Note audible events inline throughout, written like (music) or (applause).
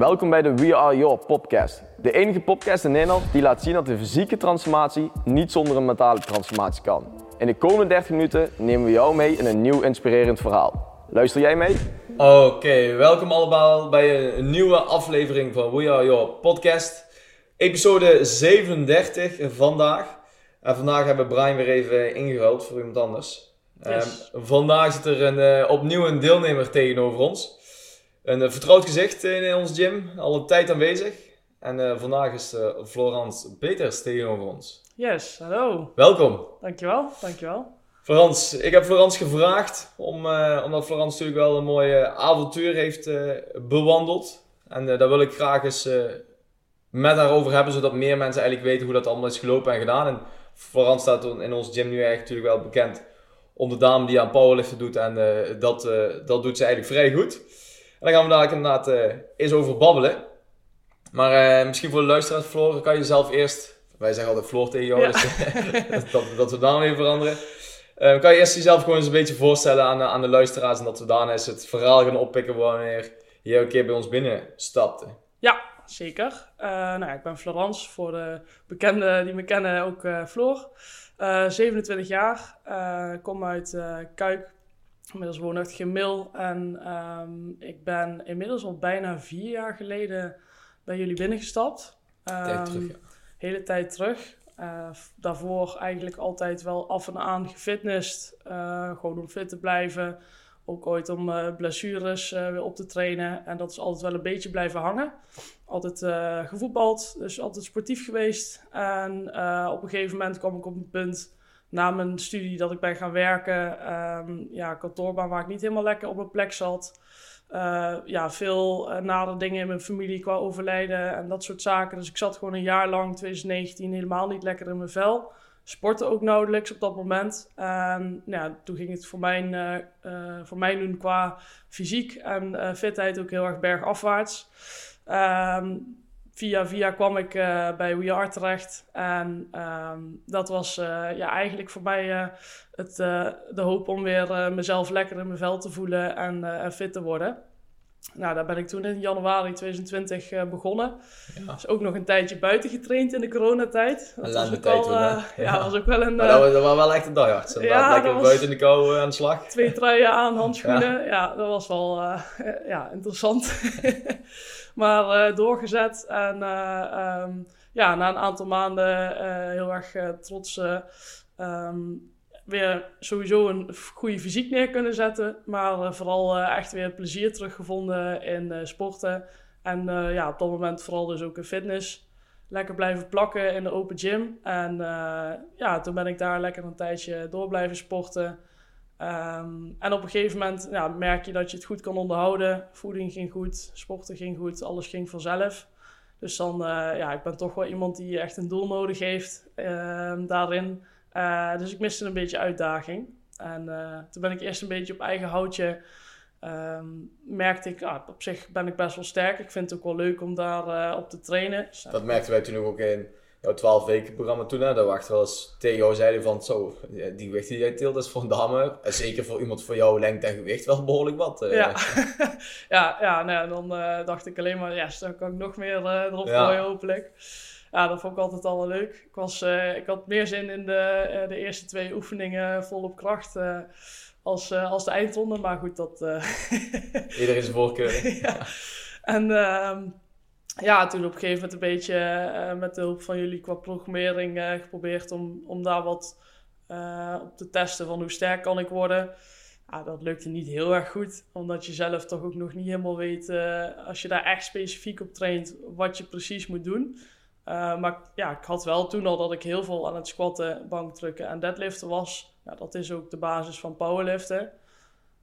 Welkom bij de We Are Your podcast. De enige podcast in Nederland die laat zien dat de fysieke transformatie niet zonder een mentale transformatie kan. In de komende 30 minuten nemen we jou mee in een nieuw inspirerend verhaal. Luister jij mee? Oké, welkom allemaal bij een nieuwe aflevering van We Are Your podcast. Episode 37 vandaag. En vandaag hebben Brian weer even ingeruild voor iemand anders. Yes. Ehm, vandaag zit er een, eh, opnieuw een deelnemer tegenover ons. Een eh, vertrouwd gezicht in, ons gym, al een tijd aanwezig. En eh, vandaag is eh, Florence Peters tegenover ons. Yes, hallo. Welkom. Dankjewel, dankjewel. Florence, ik heb Florence gevraagd, om, omdat Florence natuurlijk wel een mooi eh, avontuur heeft bewandeld. En daar wil ik graag eens met haar over hebben, zodat meer mensen eigenlijk weten hoe dat allemaal is gelopen en gedaan. En Florence staat in ons gym nu eigenlijk natuurlijk wel bekend om de dame die aan powerliften doet. En dat, dat doet ze eigenlijk vrij goed. Daar gaan we daar inderdaad eh, eens over babbelen. Maar eh, misschien voor de luisteraars, Floor, kan je jezelf eerst... Wij zeggen altijd Floor tegen jou, Ja. dus (laughs) dat, dat, dat we de naam even veranderen. Eh, kan je eerst jezelf gewoon eens een beetje voorstellen aan, de- aan de luisteraars en dat we daarna eens het verhaal gaan oppikken wanneer je een keer bij ons binnenstapte. Ja, zeker. Eh, nou ja, ik ben Florence, voor de bekenden die me kennen ook eh Floor. Eh, 27 jaar, eh, kom uit eh, Kuik, inmiddels woonachtig in Mil. En ehm, ik ben inmiddels al bijna vier jaar geleden bij jullie binnengestapt. Tijd Ehm, terug, ja. hele tijd terug. Eh, daarvoor eigenlijk altijd wel af en aan gefitnessd. eh, gewoon om fit te blijven. Ook ooit om eh, blessures weer op te trainen. En dat is altijd wel een beetje blijven hangen. Altijd gevoetbald, dus altijd sportief geweest. En op een gegeven moment kwam ik op een punt na mijn studie dat ik ben gaan werken. Ehm, ja, kantoorbaan waar ik niet helemaal lekker op mijn plek zat. Eh, ja, veel uh, dingen in mijn familie qua overlijden en dat soort zaken. Dus ik zat gewoon een jaar lang, 2019, helemaal niet lekker in mijn vel. Sportte ook nauwelijks op dat moment. En ja, toen ging het voor mij, eh, voor mij doen qua fysiek en fitheid ook heel erg bergafwaarts. Ehm, via via kwam ik eh, bij We Are terecht. En ehm, dat was eh, ja, eigenlijk voor mij eh, het, de hoop om weer mezelf lekker in mijn vel te voelen en, fit te worden. Nou, daar ben ik toen in januari 2020 eh, begonnen. Ja. Dus ook nog een tijdje buiten getraind in de coronatijd. Dat was ook, tijd al, toen, ja, Ja. was ook wel een... Maar dat, was, dat was wel echt een dagart. Ja, Ja, lekker buiten in de kou aan de slag. twee truien aan, handschoenen. Ja, dat was wel ja, interessant. (laughs) maar eh, doorgezet. En eh, ehm, ja, na een aantal maanden eh, heel erg trots eh, ehm, weer sowieso een goede fysiek neer kunnen zetten. Maar vooral echt weer plezier teruggevonden in sporten. En ja, op dat moment vooral dus ook in fitness. Lekker blijven plakken in de open gym. En ja, toen ben ik daar lekker een tijdje door blijven sporten. Ehm, en op een gegeven moment ja, merk je dat je het goed kan onderhouden. Voeding ging goed, sporten ging goed, alles ging vanzelf. Dus dan, eh, ja, ik ben toch wel iemand die echt een doel nodig heeft ehm, daarin. Eh, dus ik miste een beetje uitdaging. En eh, toen ben ik eerst een beetje op eigen houtje. ehm, merkte ik, ah, op zich ben ik best wel sterk. Ik vind het ook wel leuk om daar op te trainen. Dat merkten wij toen ook in jouw 12 weken programma toen. Hè, dat we echt wel eens tegen jou zeiden van zo, die gewicht die jij tilt is voor een dame. En zeker voor iemand van jouw lengte en gewicht wel behoorlijk wat. eh. Ja, (laughs) ja, ja nou, ja, dan eh, dacht ik alleen maar, yes, dan kan ik nog meer eh, erop Ja. gooien hopelijk. Ja, dat vond ik altijd al leuk. Ik, was, ik had meer zin in de, de eerste twee oefeningen volop kracht als, als de eindronde. Maar goed, dat... (laughs) Iedereen zijn voorkeur. (laughs) ja. En ehm, ja, toen op een gegeven moment een beetje eh, met de hulp van jullie qua programmering eh, geprobeerd om, om daar wat eh, op te testen van hoe sterk kan ik worden. Ja, dat lukte niet heel erg goed, omdat je zelf toch ook nog niet helemaal weet, als je daar echt specifiek op traint, wat je precies moet doen. Maar ja, ik had wel toen al dat ik heel veel aan het squatten, bankdrukken en deadliften was. Ja, dat is ook de basis van powerliften.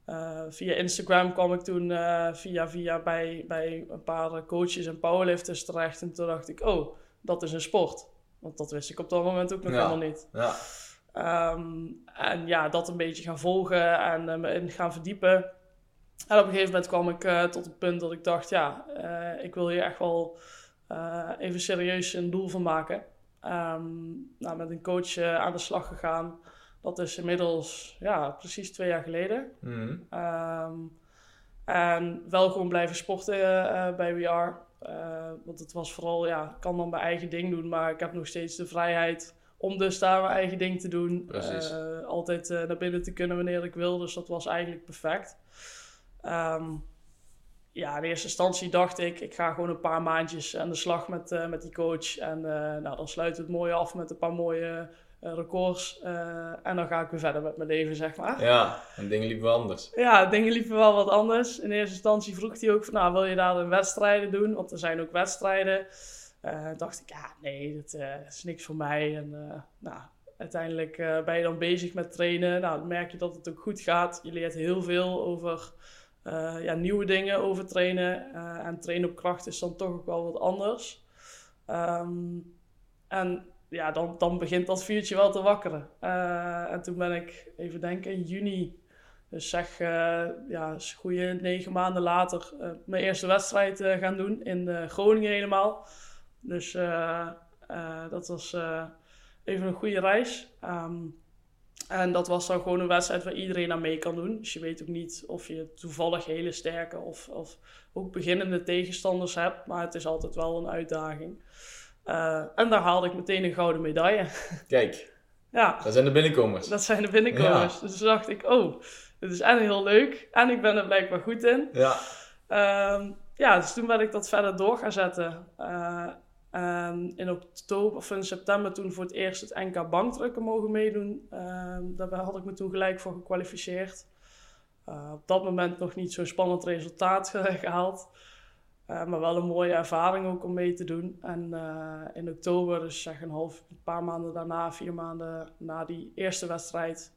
Eh, via Instagram kwam ik toen eh, via via bij, bij een paar coaches en powerlifters terecht. En toen dacht ik, oh, dat is een sport. Want dat wist ik op dat moment ook nog Ja. helemaal niet. Ja. Ehm, en ja, dat een beetje gaan volgen en eh, me in gaan verdiepen. En op een gegeven moment kwam ik tot het punt dat ik dacht, ja, ik wil hier echt wel even serieus een doel van maken. Ehm, nou, met een coach aan de slag gegaan. Dat is inmiddels ja, precies twee jaar geleden. Mhm. Ehm, En wel gewoon blijven sporten uh, bij We want het was vooral, ja, ik kan dan mijn eigen ding doen, maar ik heb nog steeds de vrijheid om dus daar mijn eigen ding te doen. altijd naar binnen te kunnen wanneer ik wil, dus dat was eigenlijk perfect. Um, ja, in eerste instantie dacht ik, ik ga gewoon een paar maandjes aan de slag met, uh, met die coach. En uh, nou, dan sluit het mooi af met een paar mooie uh, records. en dan ga ik weer verder met mijn leven, zeg maar. Ja, en dingen liepen wel anders. Ja, dingen liepen wel wat anders. In eerste instantie vroeg hij ook van, nou, wil je daar een wedstrijden doen? Want er zijn ook wedstrijden. dacht ik, ja, nee, dat is niks voor mij. En nou, uiteindelijk ben je dan bezig met trainen. Nou, dan merk je dat het ook goed gaat. Je leert heel veel over uh, ja, nieuwe dingen over trainen. Uh, en trainen op kracht is dan toch ook wel wat anders. Um, en ja, dan, dan begint dat vuurtje wel te wakkeren. Uh, en toen ben ik, even denken, in juni, dus zeg, ja, goede negen maanden later, mijn eerste wedstrijd gaan doen in Groningen helemaal. Dus dat was even een goede reis. Um, en dat was dan gewoon een wedstrijd waar iedereen aan mee kan doen. Dus je weet ook niet of je toevallig hele sterke of, of ook beginnende tegenstanders hebt. Maar het is altijd wel een uitdaging. Uh, en daar haalde ik meteen een gouden medaille. (laughs) Kijk, ja. dat zijn de binnenkomers. Dat zijn de binnenkomers. Dus toen dacht ik, oh, dit is en heel leuk. En ik ben er blijkbaar goed in. Ja. Uh, ja, dus toen ben ik dat verder door gaan zetten. Uh, in oktober of in september toen voor het eerst het NK bankdrukken mogen meedoen. Um, daarbij had ik me toen gelijk voor gekwalificeerd. Uh, op dat moment nog niet zo'n spannend resultaat (laughs) gehaald. Uh, maar wel een mooie ervaring ook om mee te doen. En uh, in oktober, dus zeg een half, een paar maanden daarna, vier maanden na die eerste wedstrijd,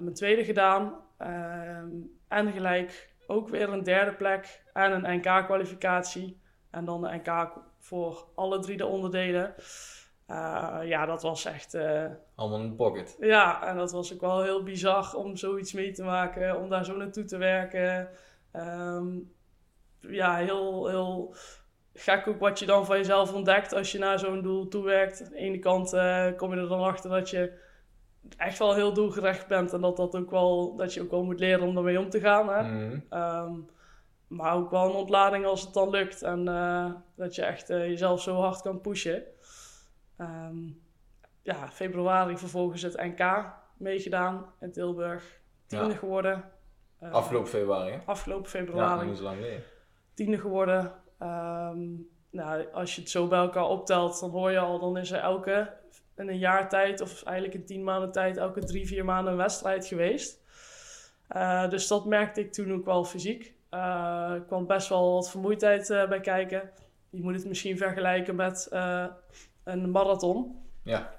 mijn tweede gedaan. Ehm, en gelijk ook weer een derde plek en een NK-kwalificatie. En dan de NK voor alle drie de onderdelen. Ja, dat was echt... Allemaal in de pocket. Ja, en dat was ook wel heel bizar om zoiets mee te maken, om daar zo naartoe te werken. Um, ja, heel, heel gek ook wat je dan van jezelf ontdekt als je naar zo'n doel toewerkt. Aan de ene kant uh, kom je er dan achter dat je echt wel heel doelgericht bent en dat, dat, ook wel, dat je ook wel moet leren om ermee om te gaan. Hè? Mm. Um, maar ook wel een ontlading als het dan lukt. En uh, dat je echt uh, jezelf zo hard kan pushen. Um, ja, februari vervolgens het NK meegedaan in Tilburg. Tiende ja. geworden. Uh, afgelopen februari? Afgelopen februari. Ja, niet zo lang geleden. Tiende geworden. Um, nou, als je het zo bij elkaar optelt, dan hoor je al, dan is er elke in een jaar tijd, of eigenlijk in tien maanden tijd, elke drie, vier maanden een wedstrijd geweest. Uh, dus dat merkte ik toen ook wel fysiek. Uh, er kwam best wel wat vermoeidheid uh, bij kijken. Je moet het misschien vergelijken met een marathon. Ja.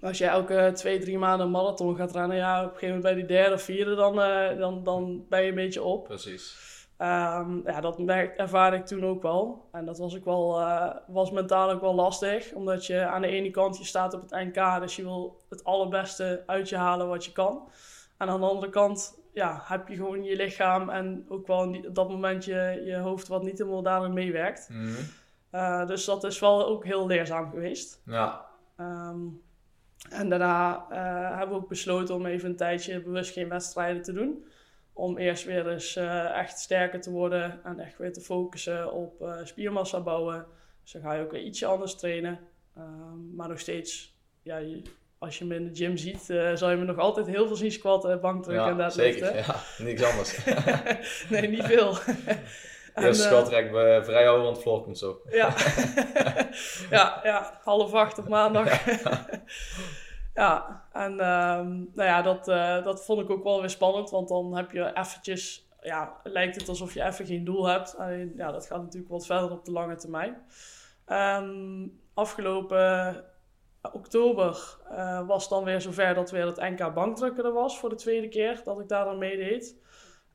Als je elke twee, drie maanden een marathon gaat rennen, ja, op een gegeven moment bij die derde of vierde, dan, dan, dan ben je een beetje op. Precies. Um, ja, dat ervaarde ik toen ook wel. En dat was ook wel, was mentaal ook wel lastig. Omdat je aan de ene kant, je staat op het NK, dus je wil het allerbeste uit je halen wat je kan. En aan de andere kant ja, heb je gewoon je lichaam en ook wel op dat moment je, je hoofd wat niet helemaal daarin meewerkt. Mm uh, dus dat is wel ook heel leerzaam geweest. Ja. Um, en daarna uh, hebben we ook besloten om even een tijdje bewust geen wedstrijden te doen. Om eerst weer eens uh, echt sterker te worden en echt weer te focussen op spiermassa bouwen. Dus dan ga je ook weer ietsje anders trainen. Um, maar nog steeds, ja, je, als je me in de gym ziet, uh, zal je me nog altijd heel veel zien squatten, bankdrukken ja, en zeker. Ja, niks anders. (laughs) nee, niet veel. (laughs) De eerste squatrek uh, vrij aan het vlog komt zo. ja. (laughs) ja, ja, half acht op maandag. Ja, en um, nou ja, dat, uh, dat vond ik ook wel weer spannend, want dan heb je eventjes, ja, lijkt het alsof je even geen doel hebt. Alleen, ja, dat gaat natuurlijk wat verder op de lange termijn. Um, afgelopen oktober uh, was dan weer zover dat weer het NK bankdrukken er was voor de tweede keer dat ik daar aan meedeed.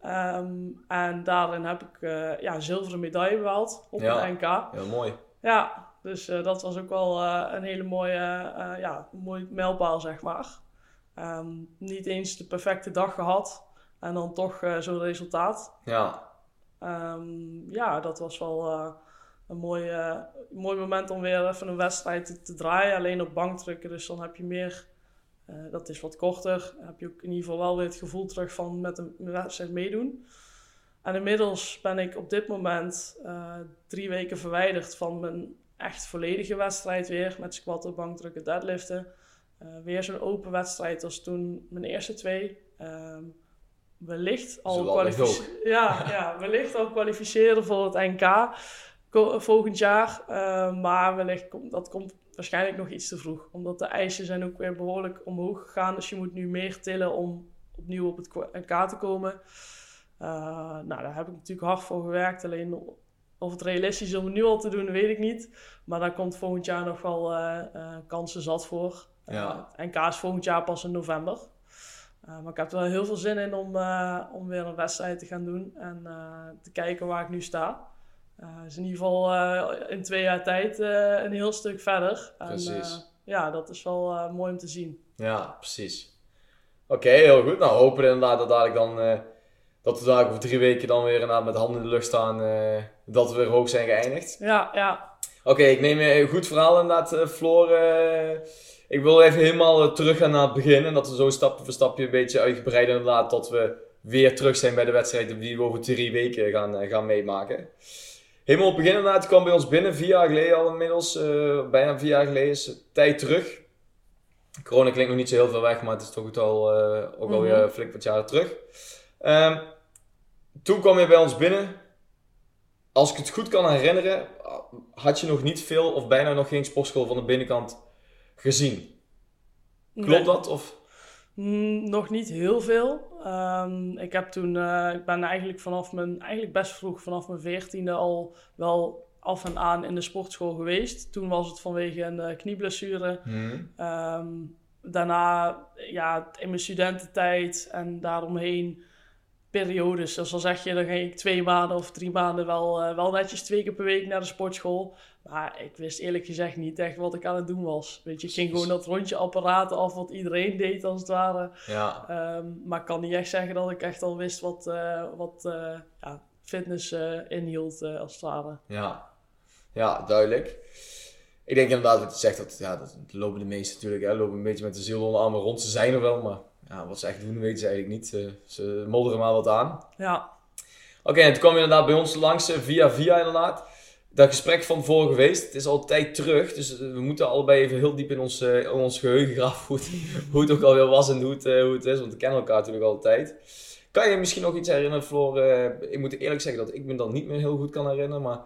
Um, en daarin heb ik uh, ja, een zilveren medaille behaald op ja, het NK. Heel mooi. Ja, dus uh, dat was ook wel een hele mooie, ja, mooi mijlpaal, zeg maar. Um, niet eens de perfecte dag gehad en dan toch zo'n resultaat. Ja. Um, ja, dat was wel een mooi, mooi moment om weer even een wedstrijd te, te, draaien. Alleen op bankdrukken, dus dan heb je meer... Dat is wat korter. Dan heb je ook in ieder geval wel weer het gevoel terug van met een wedstrijd meedoen. En inmiddels ben ik op dit moment drie weken verwijderd van mijn echt volledige wedstrijd weer. Met squatten, bankdrukken, deadliften. weer zo'n open wedstrijd als toen mijn eerste twee. Ehm, wellicht al, kwalificeren, (laughs) ja, ja, wellicht al kwalificeren voor het NK volgend jaar. Uh, maar wellicht komt dat komt waarschijnlijk nog iets te vroeg. Omdat de eisen zijn ook weer behoorlijk omhoog gegaan. Dus je moet nu meer tillen om opnieuw op het NK te komen. Uh, nou, daar heb ik natuurlijk hard voor gewerkt. Alleen of het realistisch is om het nu al te doen, weet ik niet. Maar daar komt volgend jaar nog wel uh, kansen zat voor. Ja. NK is volgend jaar pas in november. Maar ik heb er wel heel veel zin in om, om weer een wedstrijd te gaan doen en te kijken waar ik nu sta. Het is in ieder geval in twee jaar tijd een heel stuk verder. Precies. En, ja, dat is wel mooi om te zien. Ja, precies. Oké, heel goed. Nou, hopen inderdaad dat dadelijk dan dat we daar over drie weken dan weer inderdaad met handen in de lucht staan, dat we weer hoog zijn geëindigd. Ja, ja. Oké, ik neem een goed verhaal inderdaad, Floor ik wil even helemaal uh, terug gaan naar het begin. En dat we zo stapje voor stapje een beetje uitgebreid inderdaad. Tot we weer terug zijn bij de wedstrijd die we over drie weken gaan, gaan meemaken. Helemaal op het begin inderdaad kwam bij ons binnen. Vier jaar geleden al inmiddels. Uh, bijna vier jaar geleden is tijd terug. Corona klinkt nog niet zo heel veel weg. Maar het is toch ook al, ook alweer mm -hmm. flink wat jaren terug. Um, toen kwam je bij ons binnen. Als ik het goed kan herinneren. Had je nog niet veel of bijna nog geen sportschool van de binnenkant gezien. Klopt dat? Of? Mm, nog niet heel veel. Um, ik heb toen, uh, ik ben eigenlijk vanaf mijn, eigenlijk best vroeg, vanaf mijn veertiende al wel af en aan in de sportschool geweest. Toen was het vanwege een uh, knieblessure. Hmm. Um, daarna, ja, in mijn studententijd en daaromheen periodes. Dus dan zeg je, dan ging ik twee maanden of drie maanden wel, uh, wel netjes twee keer per week naar de sportschool. Maar ik wist eerlijk gezegd niet echt wat ik aan het doen was. Weet je, ik ging gewoon dat rondje apparaten af wat iedereen deed als het ware. Ja. Um, maar ik kan niet echt zeggen dat ik echt al wist wat, uh, wat uh, ja, fitness inhield als het ware. Ja. ja, duidelijk. Ik denk inderdaad wat je zegt, dat, ja, dat lopen de meesten natuurlijk, hè, lopen een beetje met de ziel onder armen rond. Ze zijn er wel, maar ja, wat ze echt doen weten ze eigenlijk niet. Ze, ze modderen maar wat aan. Ja. Oké, okay, en toen kwam je inderdaad bij ons langs via via inderdaad dat gesprek van voor geweest. Het is al tijd terug, dus eh, we moeten allebei even heel diep in ons, uh, in ons geheugen graven hoe het, (laughs) hoe het ook alweer was en hoe het, hoe het is, want we kennen elkaar natuurlijk al tijd. Kan je misschien nog iets herinneren, Floor? ik moet eerlijk zeggen dat ik me dat niet meer heel goed kan herinneren, maar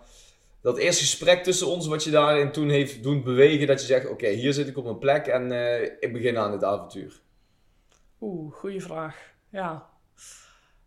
dat eerste gesprek tussen ons, wat je daarin toen heeft doen bewegen, dat je zegt, oké, hier zit ik op mijn plek en ik begin aan dit avontuur. Oeh, goede vraag. Ja.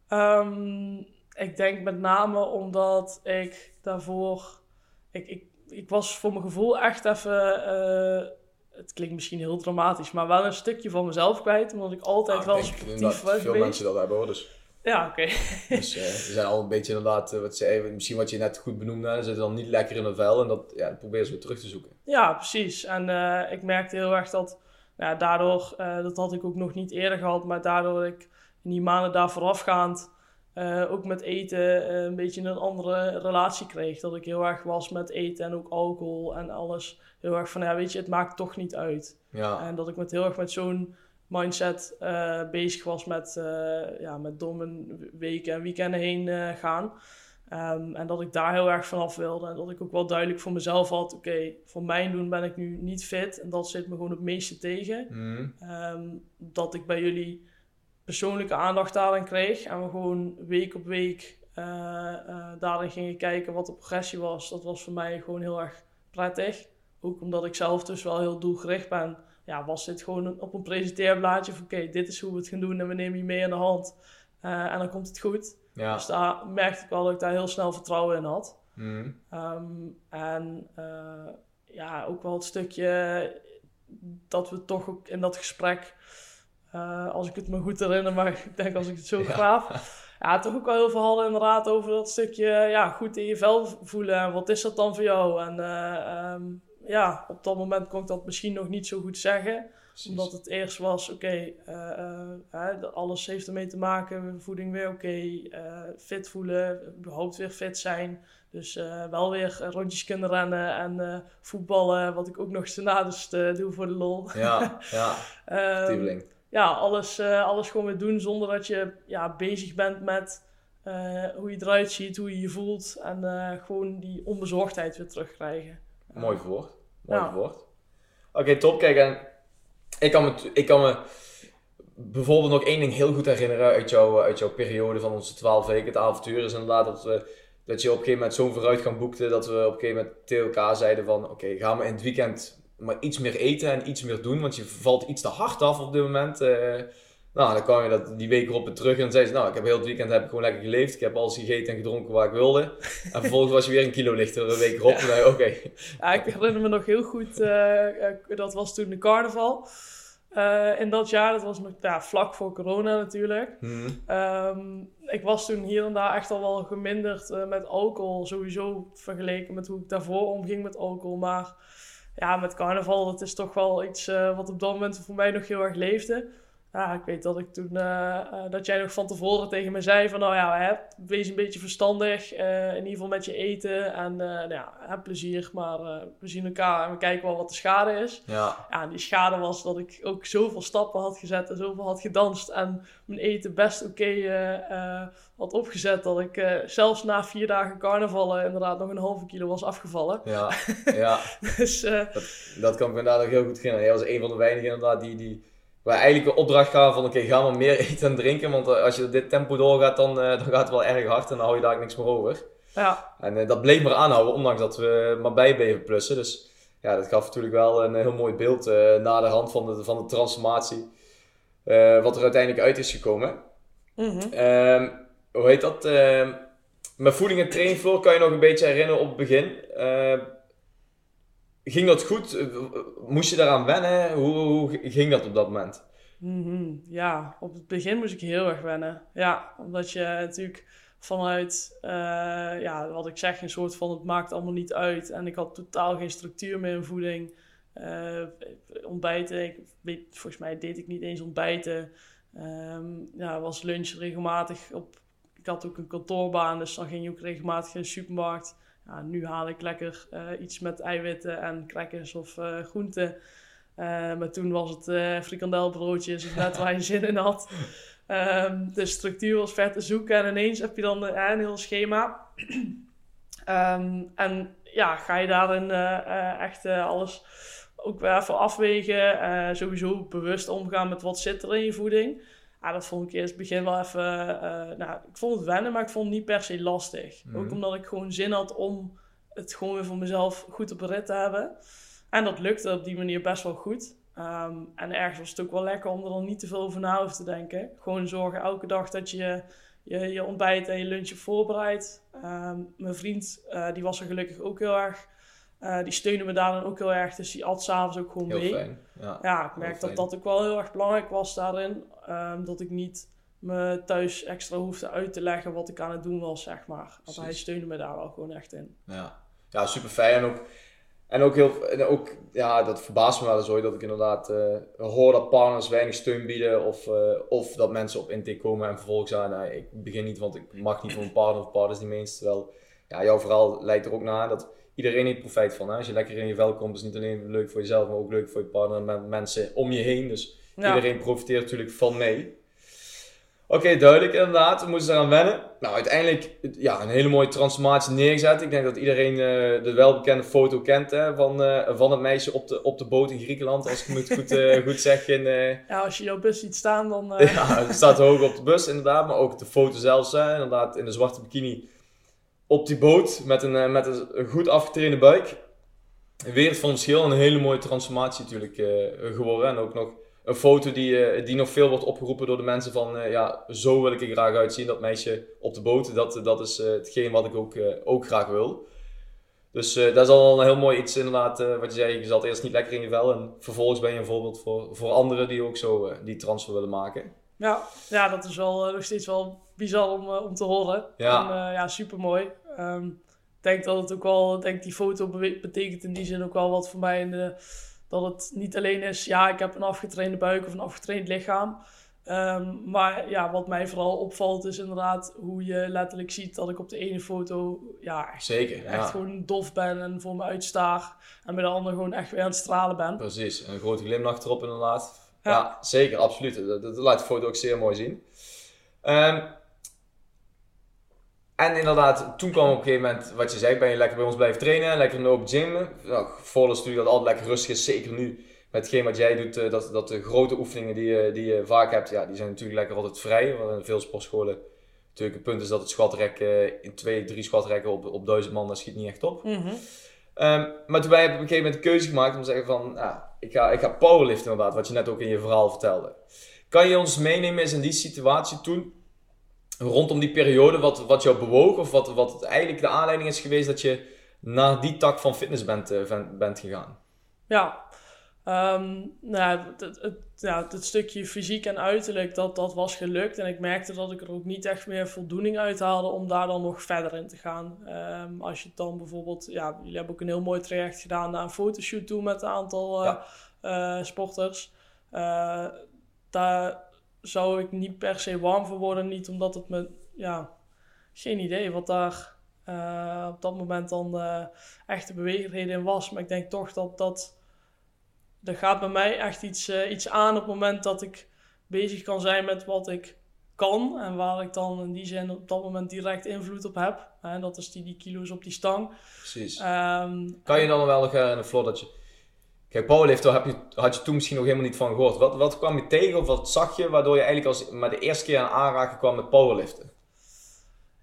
Um, ik denk met name omdat ik daarvoor ik, ik, ik was voor mijn gevoel echt even. Uh, het klinkt misschien heel dramatisch, maar wel een stukje van mezelf kwijt. Omdat ik altijd ah, wel sportief was. Veel geweest. mensen dat hebben hoor. Dus. Ja, oké. (laughs) dus uh, we zijn al een beetje inderdaad, uh, wat ze, misschien wat je net goed benoemde, ze zitten dan niet lekker in een vel en dat, ja, dat proberen ze weer terug te zoeken. Ja, precies. En ik merkte heel erg dat, nou, daardoor, dat had ik ook nog niet eerder gehad, maar daardoor ik in die maanden daar voorafgaand uh, ook met eten uh, een beetje een andere relatie kreeg. Dat ik heel erg was met eten en ook alcohol en alles. Heel erg van, ja, weet je, het maakt toch niet uit. Ja. En dat ik met heel erg met zo'n mindset uh, bezig was met, ja, met domme weken en weekenden heen gaan. Um, en dat ik daar heel erg vanaf wilde. En dat ik ook wel duidelijk voor mezelf had: oké, okay, voor mijn doen ben ik nu niet fit. En dat zit me gewoon het meeste tegen. Mm. Um, dat ik bij jullie persoonlijke aandacht daarin kreeg. En we gewoon week op week uh, uh, daarin gingen kijken wat de progressie was. Dat was voor mij gewoon heel erg prettig. Ook omdat ik zelf dus wel heel doelgericht ben. Ja, was dit gewoon op een presenteerblaadje van oké, dit is hoe we het gaan doen en we nemen je mee aan de hand. Uh, en dan komt het goed. Ja. Dus daar merkte ik wel dat ik daar heel snel vertrouwen in had. Mm. Um, en ja, ook wel het stukje dat we toch ook in dat gesprek uh, als ik het me goed herinner, maar (laughs) ik denk als ik het zo ja. graaf. Ja, toch ook wel heel veel hadden inderdaad over dat stukje ja, goed in je vel voelen. En wat is dat dan voor jou? En uh, um, ja, op dat moment kon ik dat misschien nog niet zo goed zeggen. Precies. Omdat het eerst was, oké, okay, uh, alles heeft ermee te maken. Voeding weer oké, okay, fit voelen, überhaupt weer fit zijn. Dus wel weer rondjes kunnen rennen en voetballen, wat ik ook nog eens naast doe voor de lol. Ja, (laughs) ja, um, ja, alles, alles gewoon weer doen zonder dat je ja, bezig bent met eh, hoe je eruit ziet, hoe je je voelt. En eh, gewoon die onbezorgdheid weer terugkrijgen. Mooi verwoord. Mooi Ja. verwoord. Oké, top. Kijk, en ik kan, me, ik kan me bijvoorbeeld nog één ding heel goed herinneren uit, jouw uit jouw periode van onze 12 weken. Het avontuur is inderdaad dat, we, dat je op een gegeven moment zo'n vooruitgang boekte dat we op een gegeven moment tegen elkaar zeiden van oké, gaan we in het weekend maar iets meer eten en iets meer doen, want je valt iets te hard af op dit moment. Eh, nou, dan kwam je dat, die week erop weer terug en dan zei ze, nou, ik heb heel het weekend heb ik gewoon lekker geleefd. Ik heb alles gegeten en gedronken waar ik wilde. En vervolgens was je weer een kilo lichter een week erop. En je, oké, Ja, ik herinner me nog heel goed, eh, eh, dat was toen de carnaval. Eh, in dat jaar, dat was nog ja, vlak voor corona natuurlijk. hm, Ehm, ik was toen hier en daar echt al wel geminderd met alcohol. Sowieso vergeleken met hoe ik daarvoor omging met alcohol. Maar ja, met carnaval, dat is toch wel iets wat op dat moment voor mij nog heel erg leefde. Ja, ik weet dat ik toen, eh, eh, dat jij nog van tevoren tegen me zei van, nou ja, hè, wees een beetje verstandig, eh, in ieder geval met je eten en nou ja, heb plezier, maar we zien elkaar en we kijken wel wat de schade is. ja, Ja, en die schade was dat ik ook zoveel stappen had gezet en zoveel had gedanst en mijn eten best oké had opgezet, dat ik zelfs na vier dagen carnaval eh, inderdaad nog een halve kilo was afgevallen. ja, (laughs) ja. Dus Dat kan ik inderdaad nog heel goed herinneren. Jij was een van de weinigen inderdaad die, die waar eigenlijk een opdracht gaven van oké, ga maar meer (laughs) eten en drinken. Want eh, als je dit tempo doorgaat, dan, eh, dan gaat het wel erg hard en dan hou je daar niks meer over. ja, En eh, dat bleef maar aanhouden, ondanks dat we maar bij bleven plussen. Dus ja, dat gaf natuurlijk wel een heel mooi beeld eh na de hand van de, van de transformatie. wat er uiteindelijk uit is gekomen. mhm. Ehm, hoe heet dat? Ehm, met voeding en training voor kan je nog een beetje herinneren op het begin. Ging dat goed? Eh, Moest je daaraan wennen? Hoe, hoe ging dat op dat moment? Mhm, Ja, op het begin moest ik heel erg wennen. Ja, omdat je natuurlijk vanuit, eh, ja, wat ik zeg, een soort van het maakt allemaal niet uit. En ik had totaal geen structuur meer in voeding. Eh, ontbijten, ik volgens mij deed ik niet eens ontbijten. Ehm, ja, was lunch regelmatig op. Ik had ook een kantoorbaan, dus dan ging je ook regelmatig in de supermarkt. Nu haal ik lekker eh, iets met eiwitten en crackers of eh, groenten. Eh, maar toen was het frikandelbroodjes, of net waar je zin in had. Ehm, de structuur was ver te zoeken en ineens heb je dan een heel schema. (clears throat) Ehm, en ja, ga je daarin echt alles ook weer even afwegen. sowieso bewust omgaan met wat zit er in je voeding. Ja, dat vond ik eerst het begin wel even... eh, nou, ik vond het wennen, maar ik vond het niet per se lastig. Mhm. Ook omdat ik gewoon zin had om het gewoon weer voor mezelf goed op een rit te hebben. En dat lukte op die manier best wel goed. Ehm, en ergens was het ook wel lekker om er dan niet te veel over na hoeft te denken. Gewoon zorgen elke dag dat je je, je ontbijt en je lunch hebt voorbereidt. Ehm, mijn vriend, eh, die was er gelukkig ook heel erg. Eh, die steunde me daar dan ook heel erg. Dus die at s'avonds ook gewoon Heel mee. fijn. Ja. Ja, ik merk dat dat ook wel heel erg belangrijk was daarin. Ehm, dat ik niet me thuis extra hoefde uit te leggen wat ik aan het doen was, zeg maar. Want hij steunde me daar wel gewoon echt in. Ja, ja super fijn. En ook, en ook heel, en ook, ja, dat verbaast me wel eens ooit dat ik inderdaad eh, hoor dat partners weinig steun bieden. Of, eh, of dat mensen op intake komen en vervolgens zeggen, nou, ik begin niet, want ik mag niet voor een partner of partners niet meens. Terwijl, ja, jouw verhaal lijkt er ook naar dat iedereen heeft profijt van. Hè? Als je lekker in je vel komt, is het niet alleen leuk voor jezelf, maar ook leuk voor je partner en mensen om je heen. Dus Ja. iedereen profiteert natuurlijk van mee. Oké, duidelijk inderdaad. We moesten eraan wennen. Nou, uiteindelijk ja, een hele mooie transformatie neergezet. Ik denk dat iedereen eh, de welbekende foto kent hè, van, eh, van het meisje op de, op de boot in Griekenland. Als ik het goed, eh, goed zeg. In, (laughs) Ja, als je jouw bus ziet staan, dan... ja, het staat hoog op de bus inderdaad. Maar ook de foto zelfs. Hè, inderdaad in de zwarte bikini op die boot. Met een, met een goed afgetrainde buik. Wereld van verschil. Een hele mooie transformatie natuurlijk geworden. En ook nog een foto die, eh, die nog veel wordt opgeroepen door de mensen van... eh, ja, zo wil ik er graag uitzien. Dat meisje op de boot. Dat, dat is eh, hetgeen wat ik ook, ook graag wil. Dus dat is al een heel mooi iets inderdaad. wat je zei, je zat eerst niet lekker in je vel. En vervolgens ben je een voorbeeld voor, voor anderen die ook zo die transfer willen maken. Ja, ja dat is wel nog steeds wel bizar om, om te horen. Ja. En, ja, super mooi. ik denk dat het ook wel, denk die foto betekent in die zin ook wel wat voor mij. In de, dat het niet alleen is, ja, ik heb een afgetrainde buik of een afgetraind lichaam. Ehm, maar ja, wat mij vooral opvalt is inderdaad hoe je letterlijk ziet dat ik op de ene foto ja, echt, Zeker, echt ja. gewoon dof ben en voor me uitstaar. En bij de andere gewoon echt weer aan het stralen ben. Precies, een grote glimlach erop inderdaad. Ja, Ja. zeker, absoluut. Dat, dat laat de foto ook zeer mooi zien. Ehm, en inderdaad, toen kwam op een gegeven moment, wat je zei, ben je lekker bij ons blijven trainen, lekker in de open gym. Nou, volle studie dat altijd lekker rustig is, zeker nu met hetgeen wat jij doet, dat, dat de grote oefeningen die je, die je vaak hebt, ja, die zijn natuurlijk lekker altijd vrij. Want in veel sportscholen natuurlijk het punt is dat het squatrek in twee, drie squatrekken op, op duizend man, dat schiet niet echt op. Mhm. Ehm, maar toen wij op een gegeven moment de keuze gemaakt om te zeggen van, nou, ik ga, ik ga powerliften inderdaad, wat je net ook in je verhaal vertelde. Kan je ons meenemen eens in die situatie toen, rondom die periode, wat, wat jou bewoog of wat, wat eigenlijk de aanleiding is geweest dat je naar die tak van fitness bent, uh, bent gegaan? Ja, Um, nou, het, het, stukje fysiek en uiterlijk, dat, dat was gelukt. En ik merkte dat ik er ook niet echt meer voldoening uit haalde om daar dan nog verder in te gaan. Um, als je dan bijvoorbeeld, ja, jullie hebben ook een heel mooi traject gedaan naar een fotoshoot toe met een aantal uh, uh, sporters. Uh, daar zou ik niet per se warm voor worden. Niet omdat het me, ja, geen idee wat daar op dat moment dan echt de beweegreden in was. Maar ik denk toch dat dat er gaat bij mij echt iets, uh, iets aan op het moment dat ik bezig kan zijn met wat ik kan. En waar ik dan in die zin op dat moment direct invloed op heb. En dat is die, die kilo's op die stang. Precies. Um, kan je dan wel nog in floor dat je... Kijk, powerlifter heb je, had je toen misschien nog helemaal niet van gehoord. Wat, wat kwam je tegen of wat zag je waardoor je eigenlijk als, maar de eerste keer aan aanraken kwam met powerliften?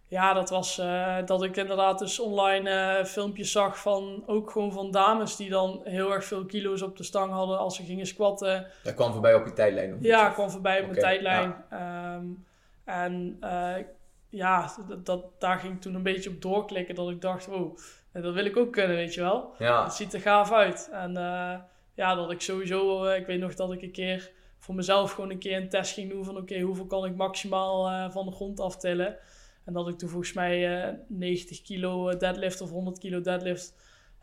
Ja, dat was uh, dat ik inderdaad dus online uh, filmpjes zag van ook gewoon van dames die dan heel erg veel kilo's op de stang hadden als ze gingen squatten. Dat kwam voorbij op je tijdlijn? Ja, kwam voorbij op mijn tijdlijn. Ja. Um, en uh, ja, dat, dat, daar ging ik toen een beetje op doorklikken dat ik dacht, oh, dat wil ik ook kunnen, weet je wel. Ja. Het ziet er gaaf uit. En ja, dat ik sowieso, ik weet nog dat ik een keer voor mezelf gewoon een keer een test ging doen van oké, okay, hoeveel kan ik maximaal van de grond aftillen. En dat ik toen volgens mij uh, 90 kilo deadlift of 100 kilo deadlift.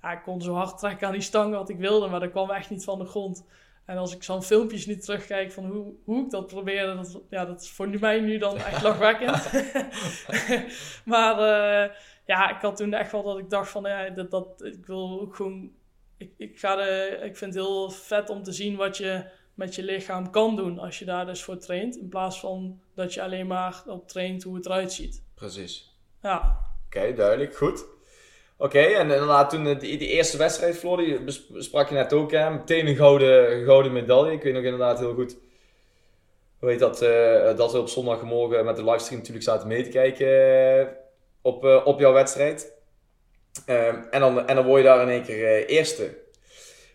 Ja, ik kon zo hard trekken aan die stang wat ik wilde, maar dat kwam echt niet van de grond. En als ik zo'n filmpjes nu terugkijk van hoe, hoe ik dat probeerde, dat, ja, dat is voor mij nu dan echt lachwekkend. (laughs) (laughs) maar ja, ik had toen echt wel dat ik dacht van ja, dat, dat, ik wil ook gewoon. Ik, ik, ga de, ik vind het heel vet om te zien wat je met je lichaam kan doen als je daar dus voor traint. In plaats van dat je alleen maar op traint hoe het eruit ziet. Precies. Ja. Oké, duidelijk. Goed. Oké, en inderdaad toen die, die eerste wedstrijd verloor, die besprak je net ook, hè? meteen een gouden, gouden medaille. Ik weet nog inderdaad heel goed hoe heet dat, uh, dat we op zondagmorgen met de livestream natuurlijk zaten mee te kijken op, uh, op jouw wedstrijd. Ehm, en, dan, en dan word je daar in één keer eerste.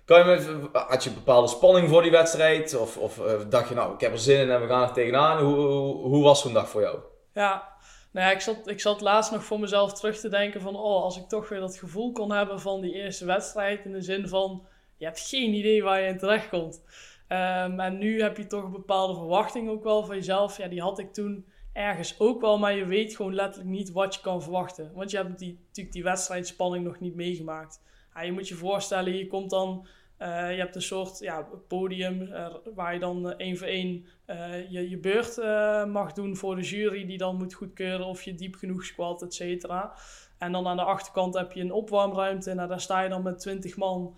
Kan je me, had je bepaalde spanning voor die wedstrijd? Of, of dacht je nou, ik heb er zin in en we gaan er tegenaan? Hoe, hoe, was zo'n dag voor jou? Ja, nou ja, ik zat, ik zat laatst nog voor mezelf terug te denken van... Oh, als ik toch weer dat gevoel kon hebben van die eerste wedstrijd. In de zin van, je hebt geen idee waar je in terecht komt. Um, en nu heb je toch een bepaalde verwachting ook wel van jezelf. Ja, die had ik toen ergens ook wel. Maar je weet gewoon letterlijk niet wat je kan verwachten. Want je hebt die, natuurlijk die wedstrijdspanning nog niet meegemaakt. Ja, je moet je voorstellen, je komt dan uh, je hebt een soort ja, podium uh, waar je dan uh, één voor één je, je beurt mag doen voor de jury, die dan moet goedkeuren of je diep genoeg squat, et cetera. En dan aan de achterkant heb je een opwarmruimte. Nou, daar sta je dan met 20 man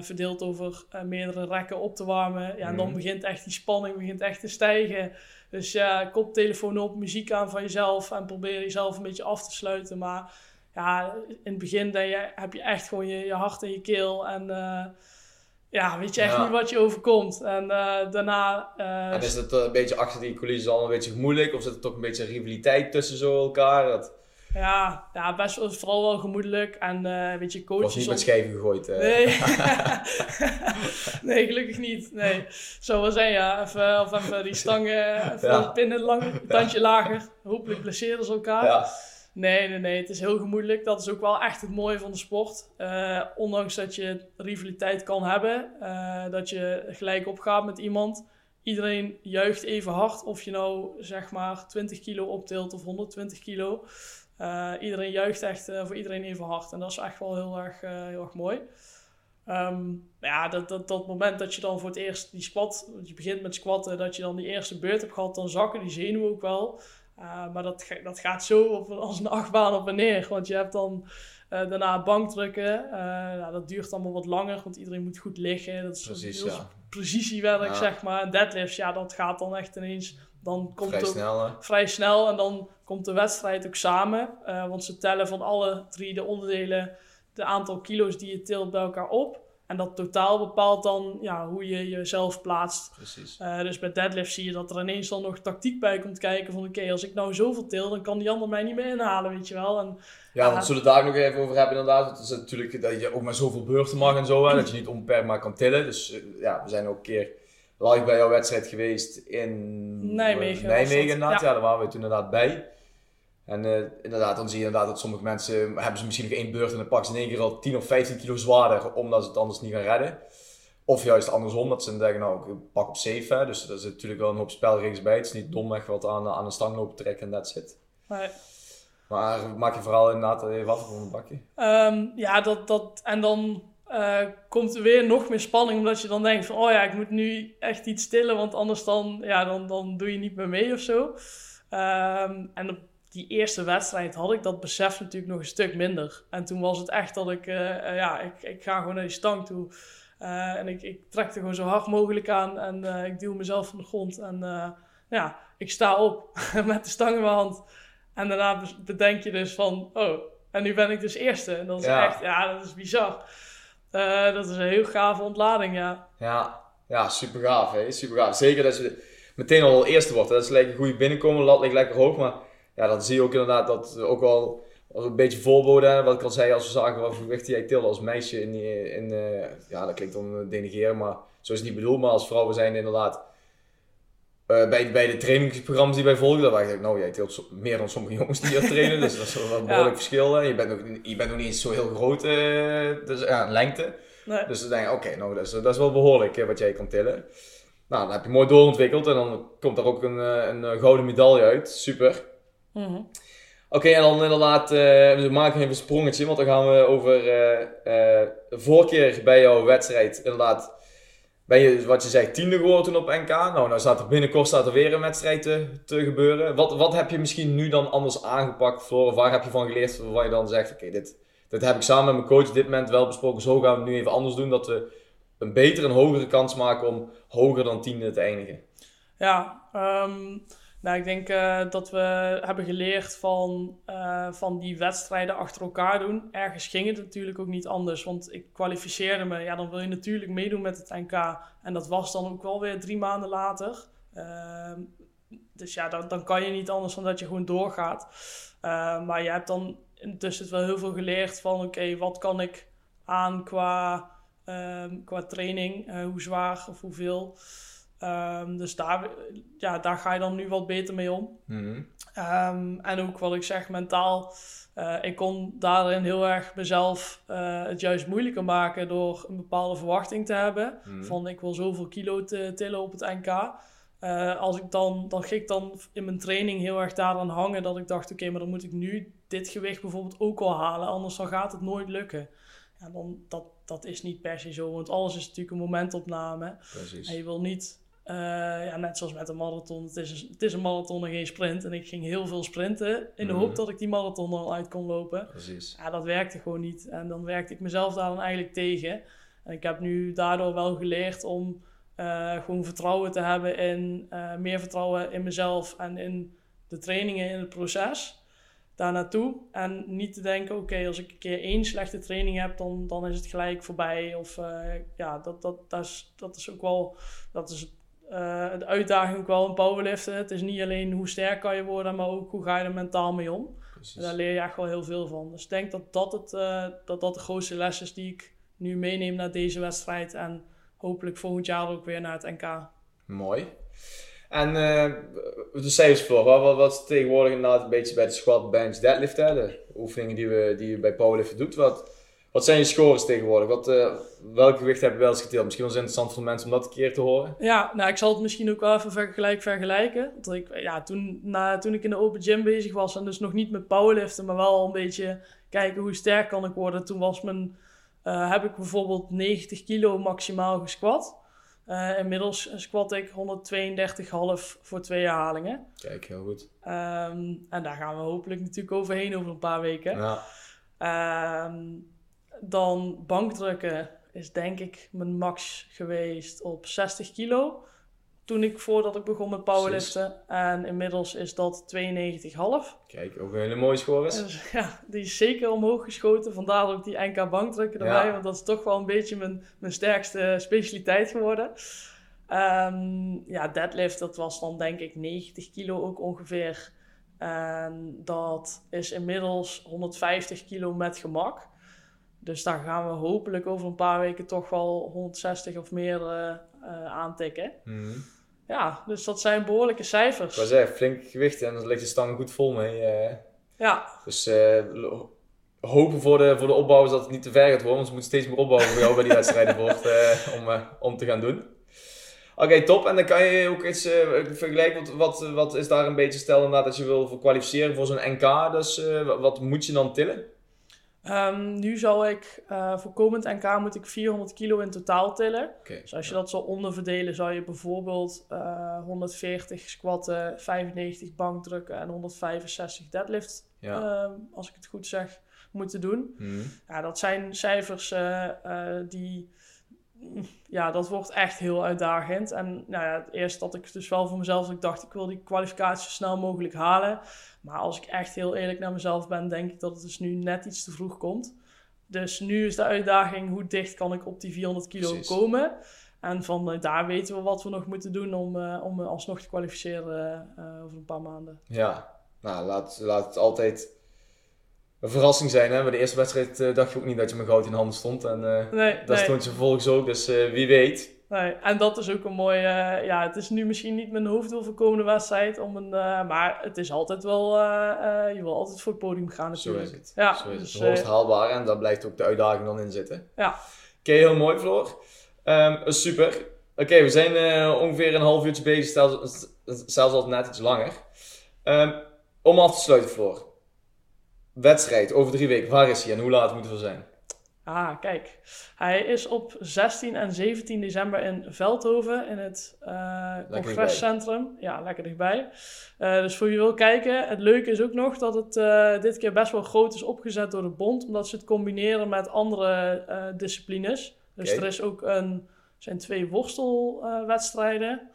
verdeeld over meerdere rekken op te warmen. Ja, en dan mhm. begint echt die spanning begint echt te stijgen. Dus ja, koptelefoon op, muziek aan van jezelf en probeer jezelf een beetje af te sluiten. Maar ja, in het begin je, heb je echt gewoon je, je hart in je keel en ja, weet je echt niet wat je overkomt. En uh, daarna... Uh, en is het een beetje achter die coulissen al een beetje moeilijk? Of zit er toch een beetje rivaliteit tussen zo elkaar? Dat... Ja, ja, best wel, vooral wel gemoedelijk. En uh, weet je, coaches... Was niet met schijven gegooid? Nee. (laughs) (laughs) nee, gelukkig niet. Nee. Zo was zijn ja. Even, of even die stangen, (laughs) even ja. pinnen lang, tandje lager. Hopelijk blesseren ze elkaar. Ja. Nee, nee, nee. Het is heel gemoedelijk. Dat is ook wel echt het mooie van de sport. Uh, ondanks dat je rivaliteit kan hebben, dat je gelijk opgaat met iemand. Iedereen juicht even hard. Of je nou zeg maar 20 kilo optilt of 120 kilo. Uh, iedereen juicht echt voor iedereen even hard. En dat is echt wel heel erg, heel erg mooi. Um, ja, dat, dat, dat moment dat je dan voor het eerst die squat, je begint met squatten, dat je dan die eerste beurt hebt gehad, dan zakken die zenuwen ook wel. Maar dat, dat gaat zo op, als een achtbaan op en neer. Want je hebt dan daarna bankdrukken. Nou, dat duurt allemaal wat langer, want iedereen moet goed liggen. Dat is Precies, heel ja. precisiewerk, zeg maar. En deadlifts, ja, dat gaat dan echt ineens dan komt Vrij snel, hè? vrij snel en dan komt de wedstrijd ook samen. Eh, want ze tellen van alle drie de onderdelen de aantal kilo's die je tilt bij elkaar op. En dat totaal bepaalt dan ja, hoe je jezelf plaatst. Precies. Eh, dus bij deadlift zie je dat er ineens dan nog tactiek bij komt kijken van oké, als ik nou zoveel til, dan kan die ander mij niet meer inhalen, weet je wel. En, Ja, want zullen we het daar nog even over hebben inderdaad. Het is natuurlijk dat je ook maar zoveel beurten mag en zo. Hè, dat je niet onbeperkt maar kan tillen. Dus eh, ja, we zijn ook een keer live bij jouw wedstrijd geweest in Nijmegen Nijmegen dat, ja. Ja. daar waren we toen inderdaad bij. En eh, inderdaad, dan zie je inderdaad dat sommige mensen hebben ze misschien nog één beurt en dan pakken ze in één keer al 10 of 15 kilo zwaarder, omdat ze het anders niet gaan redden. Of juist andersom, dat ze denken, nou, ik pak op safe. Hè. Dus er zit natuurlijk wel een hoop spelregels bij. Het is niet domweg wat aan, aan een stang lopen trekken en that's it. maar, Maar maak je vooral inderdaad even af van een bakje. Ehm, ja, dat, dat, en dan eh, komt er weer nog meer spanning, omdat je dan denkt van, oh ja, ik moet nu echt iets stillen, want anders dan, ja, dan, dan doe je niet meer mee of zo. Ehm, en op die eerste wedstrijd had ik dat besef natuurlijk nog een stuk minder. En toen was het echt dat ik, eh, eh, ja, ik, ik ga gewoon naar die stang toe. En ik, ik trek er gewoon zo hard mogelijk aan en ik duw mezelf van de grond. En ja, ik sta op (laughs) met de stang in mijn hand. En daarna bedenk je dus van, oh, en nu ben ik dus eerste. En dat is Ja. echt, ja, dat is bizar. Eh, dat is een heel gave ontlading, ja. Ja, ja super gaaf. Hè? Super gaaf. Zeker dat je meteen al eerste wordt. Dat is lekker goed binnenkomen, lat ligt lekker hoog. Maar ja, dan zie je ook inderdaad dat ook wel een beetje voorboden. Wat ik al zei, als we zagen wat gewicht jij tilde als meisje. In, in, eh, ja, dat klinkt dan denigeren, maar zo is het niet bedoeld. Maar als vrouwen zijn inderdaad... eh, bij, bij de trainingsprogramma's die wij volgen, dan dacht ik, nou, jij tilt zo- meer dan sommige jongens die hier trainen. Dus dat is wel een (laughs) behoorlijk verschil. Hè. Je, bent ook, je bent ook niet eens zo heel groot, eh, dus, ja, lengte. Nee. Dus dan denk je, oké, nou, dat is, dat is wel behoorlijk eh, wat jij kan tillen. Nou, dan heb je mooi doorontwikkeld en dan komt daar ook een, een, eh, gouden medaille uit. Super. Mhm. Oké, en dan inderdaad, eh, we maken even een sprongetje, want dan gaan we over eh, eh, de vorige keer bij jouw wedstrijd, inderdaad, ben je, wat je zegt, tiende geworden op NK. Nou, nou staat er binnenkort staat er weer een wedstrijd te, te gebeuren. Wat, wat heb je misschien nu dan anders aangepakt, Floor? Waar heb je van geleerd waarvan je dan zegt, oké, dit, dit heb ik samen met mijn coach op dit moment wel besproken. Zo gaan we het nu even anders doen, dat we een betere en hogere kans maken om hoger dan tiende te eindigen. Ja, ehm, nou, ik denk eh, dat we hebben geleerd van, eh, van die wedstrijden achter elkaar doen. Ergens ging het natuurlijk ook niet anders, want ik kwalificeerde me. Ja, dan wil je natuurlijk meedoen met het NK. En dat was dan ook wel weer drie maanden later. Ehm, dus ja, dan, dan kan je niet anders dan dat je gewoon doorgaat. Eh, maar je hebt dan intussen wel heel veel geleerd van... oké, wat kan ik aan qua, ehm, qua training? Hoe zwaar of hoeveel? Ehm, dus daar, ja, daar ga je dan nu wat beter mee om. Ehm, en ook wat ik zeg, mentaal. eh, ik kon daarin heel erg mezelf eh, het juist moeilijker maken door een bepaalde verwachting te hebben. Mhm. Van ik wil zoveel kilo te tillen op het NK. Eh, als ik dan, dan ging ik dan in mijn training heel erg daaraan hangen dat ik dacht, oké, maar dan moet ik nu dit gewicht bijvoorbeeld ook al halen, anders dan gaat het nooit lukken. Ja, dan, dat, dat is niet per se zo, want alles is natuurlijk een momentopname. Precies. En je wil niet, eh, ja, net zoals met een marathon, het is, een, het is een marathon en geen sprint. En ik ging heel veel sprinten in de Mhm. hoop dat ik die marathon al uit kon lopen. Precies. Ja, dat werkte gewoon niet. En dan werkte ik mezelf daar dan eigenlijk tegen. En ik heb nu daardoor wel geleerd om eh, gewoon vertrouwen te hebben in, eh, meer vertrouwen in mezelf en in de trainingen, in het proces. Daar naartoe. En niet te denken, oké, als ik een keer één slechte training heb, dan, dan is het gelijk voorbij. Of ja, dat, dat, dat, is, dat is ook wel, dat is eh, de uitdaging ook wel in powerliften. Het is niet alleen hoe sterk kan je worden, maar ook hoe ga je er mentaal mee om. Precies. En daar leer je echt wel heel veel van. Dus ik denk dat dat, het, eh, dat dat de grootste les is die ik nu meeneem naar deze wedstrijd. En hopelijk volgend jaar ook weer naar het NK. Mooi. En eh, de cijfers voor, wat, wat, tegenwoordig inderdaad een beetje bij de squat, bench, deadlift, hè? de oefeningen die, we, die je bij powerliften doet. Wat, wat zijn je scores tegenwoordig? Wat, eh, welk gewicht heb je wel eens getild? Misschien wel eens interessant voor mensen om dat een keer te horen. Ja, nou ik zal het misschien ook wel even vergelijk vergelijken. Want ik, ja, toen, na, toen ik in de open gym bezig was en dus nog niet met powerliften, maar wel een beetje kijken hoe sterk kan ik worden. Toen was mijn, eh, heb ik bijvoorbeeld 90 kilo maximaal gesquat. Eh, inmiddels squat ik 132,5 voor twee herhalingen. Kijk, heel goed. Ehm, en daar gaan we hopelijk natuurlijk overheen over een paar weken. Ja. Ehm, dan bankdrukken is denk ik mijn max geweest op 60 kilo. toen ik, voordat ik begon met powerliften. En inmiddels is dat 92,5. Kijk, ook een hele mooie score is. Dus ja, die is zeker omhoog geschoten. Vandaar ook die NK bankdrukken erbij. Ja. Want dat is toch wel een beetje mijn, mijn sterkste specialiteit geworden. Ehm, ja, deadlift, dat was dan denk ik 90 kilo ook ongeveer. En dat is inmiddels 150 kilo met gemak. Dus daar gaan we hopelijk over een paar weken toch wel 160 of meer eh, aantikken. Mhm. Ja, dus dat zijn behoorlijke cijfers. Ik zeggen, flink gewicht en daar ligt de stang goed vol mee. eh. Ja, Dus hopen voor de, voor de opbouw is dat het niet te ver gaat worden. Want ze moeten steeds meer opbouwen voor jou bij die wedstrijden (laughs) wordt, om, om te gaan doen. Oké, top. En dan kan je ook iets vergelijken. Wat, wat, wat is daar een beetje stel inderdaad dat je wil voor kwalificeren voor zo'n NK. Dus wat moet je dan tillen? Ehm, nu zal ik eh, voor komend NK moet ik 400 kilo in totaal tillen. Dus als je dat zou onderverdelen, zou je bijvoorbeeld eh, 140 squatten, 95 bankdrukken en 165 deadlift, Ja. ehm, als ik het goed zeg, moeten doen. Mhm. Ja, dat zijn cijfers eh, die. Ja, dat wordt echt heel uitdagend. En nou ja, eerst dat ik dus wel voor mezelf, ik dacht, ik wil die kwalificatie zo snel mogelijk halen. Maar als ik echt heel eerlijk naar mezelf ben, denk ik dat het dus nu net iets te vroeg komt. Dus nu is de uitdaging, hoe dicht kan ik op die 400 kilo Precies. komen? En van eh, daar weten we wat we nog moeten doen om, eh, om eh, alsnog te kwalificeren over een paar maanden. Ja, nou laat, laat het altijd een verrassing zijn. Hè? Bij de eerste wedstrijd dacht je ook niet dat je met goud in handen stond. En eh, Nee, dat nee. stond je vervolgens ook, dus wie weet. Nee, en dat is ook een mooie. eh, ja, het is nu misschien niet mijn hoofddoel voor komende wedstrijd. Om een, eh, maar het is altijd wel. eh, je wil altijd voor het podium gaan, Zo is het. Ja, Zo is dus, het. Hoogst haalbaar en daar blijft ook de uitdaging dan in zitten. Ja. Oké, heel mooi Floor. Ehm, super. Oké, we zijn ongeveer een half uurtje bezig, zelfs, zelfs al net iets langer. Ehm, om af te sluiten Floor. Wedstrijd over drie weken, waar is hij en hoe laat moeten we zijn? Ah, kijk. Hij is op 16 en 17 december in Veldhoven in het eh, congrescentrum. Ja, lekker dichtbij. Eh, dus voor wie wil kijken, het leuke is ook nog dat het eh, dit keer best wel groot is opgezet door de bond, omdat ze het combineren met andere disciplines. Dus er is ook een, zijn twee worstelwedstrijden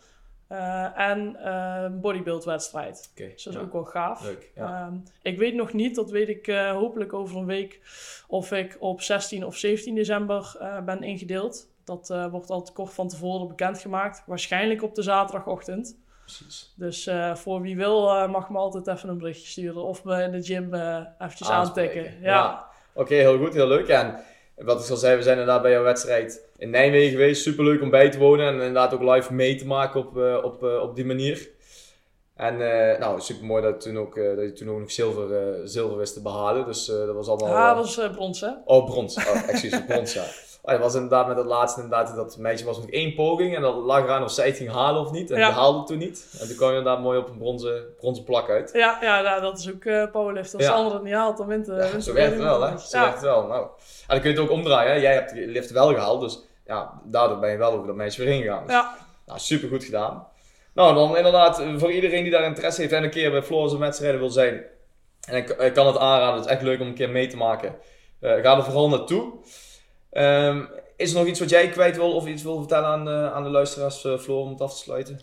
eh, en een bodybuildwedstrijd. Dus dat is ja, ook wel gaaf. leuk. Ja. Ehm, ik weet nog niet, dat weet ik eh, hopelijk over een week, of ik op 16 of 17 december ben ingedeeld. Dat wordt altijd kort van tevoren bekendgemaakt. Waarschijnlijk op de zaterdagochtend. Precies. Dus voor wie wil, mag me altijd even een berichtje sturen. Of me in de gym eventjes Aanspreken. aantikken. Ja. Ja. Oké, heel goed, heel leuk. En wat ik al zei, we zijn inderdaad bij jouw wedstrijd in Nijmegen geweest. Superleuk om bij te wonen en inderdaad ook live mee te maken op, eh, op, eh, op die manier. En eh, nou, super mooi dat, toen ook, dat je toen ook nog zilver, zilver wist te behalen. Dus dat was allemaal... Ah, eh, dat was brons, hè? Oh, brons. Oh, (laughs) excuus, brons, ja. Dat was inderdaad met dat laatste, inderdaad, dat meisje was nog één poging en dan lag eraan of zij het ging halen of niet. En Ja. die haalde het toen niet. En toen kwam je inderdaad mooi op een bronzen, bronzen plak uit. Ja, ja nou, dat is ook eh powerlift. Als Ja. de ander het niet haalt, dan wint de Ja, zo werkt het wel, hè? Zo werkt het wel. Nou. En dan kun je het ook omdraaien. Hè? Jij hebt de lift wel gehaald, dus ja, daardoor ben je wel over dat meisje weer heen gegaan. Dus, Ja. Nou, super goed gedaan. Nou, dan inderdaad, eh, voor iedereen die daar interesse heeft en een keer bij Floris en wedstrijden wil zijn. En ik, ik kan het aanraden, het is echt leuk om een keer mee te maken. Eh, ga er vooral naartoe. Ehm, is er nog iets wat jij kwijt wil of iets wil vertellen aan de, aan de luisteraars, eh, Floor, om het af te sluiten?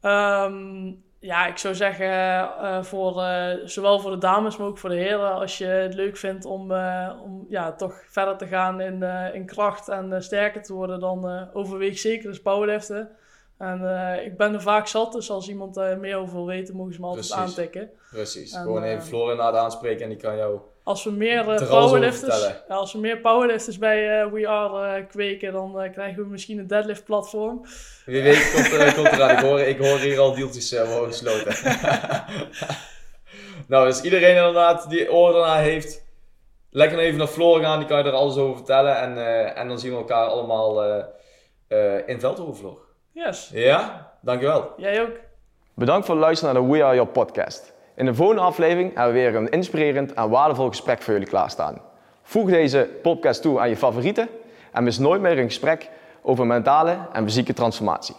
Ehm, ja, ik zou zeggen, eh, voor, eh, zowel voor de dames, maar ook voor de heren, als je het leuk vindt om, om ja, toch verder te gaan in, in kracht en sterker te worden, dan overweeg zeker eens powerliften. En ik ben er vaak zat, dus als iemand meer over wil weten, mogen ze me altijd Precies. aantikken. Precies, En, gewoon even Floor inderdaad aanspreken en die kan jou... Als we meer eh, Er powerlifters, als we meer powerlifters bij eh, We Are eh, kweken, dan krijgen we misschien een deadlift platform. Wie weet komt, er, komt eraan. Ik hoor, ik hoor hier al deeltjes worden gesloten. (laughs) nou, dus iedereen inderdaad die oren ernaar heeft, lekker even naar Floor gaan. Die kan je er alles over vertellen. En, eh, en dan zien we elkaar allemaal eh eh in Veldhoven, Floor. Yes, Ja, dankjewel. jij ook. Bedankt voor het luisteren naar de We Are Your podcast. In de volgende aflevering hebben we weer een inspirerend en waardevol gesprek voor jullie klaarstaan. Voeg deze podcast toe aan je favorieten en mis nooit meer een gesprek over mentale en fysieke transformatie.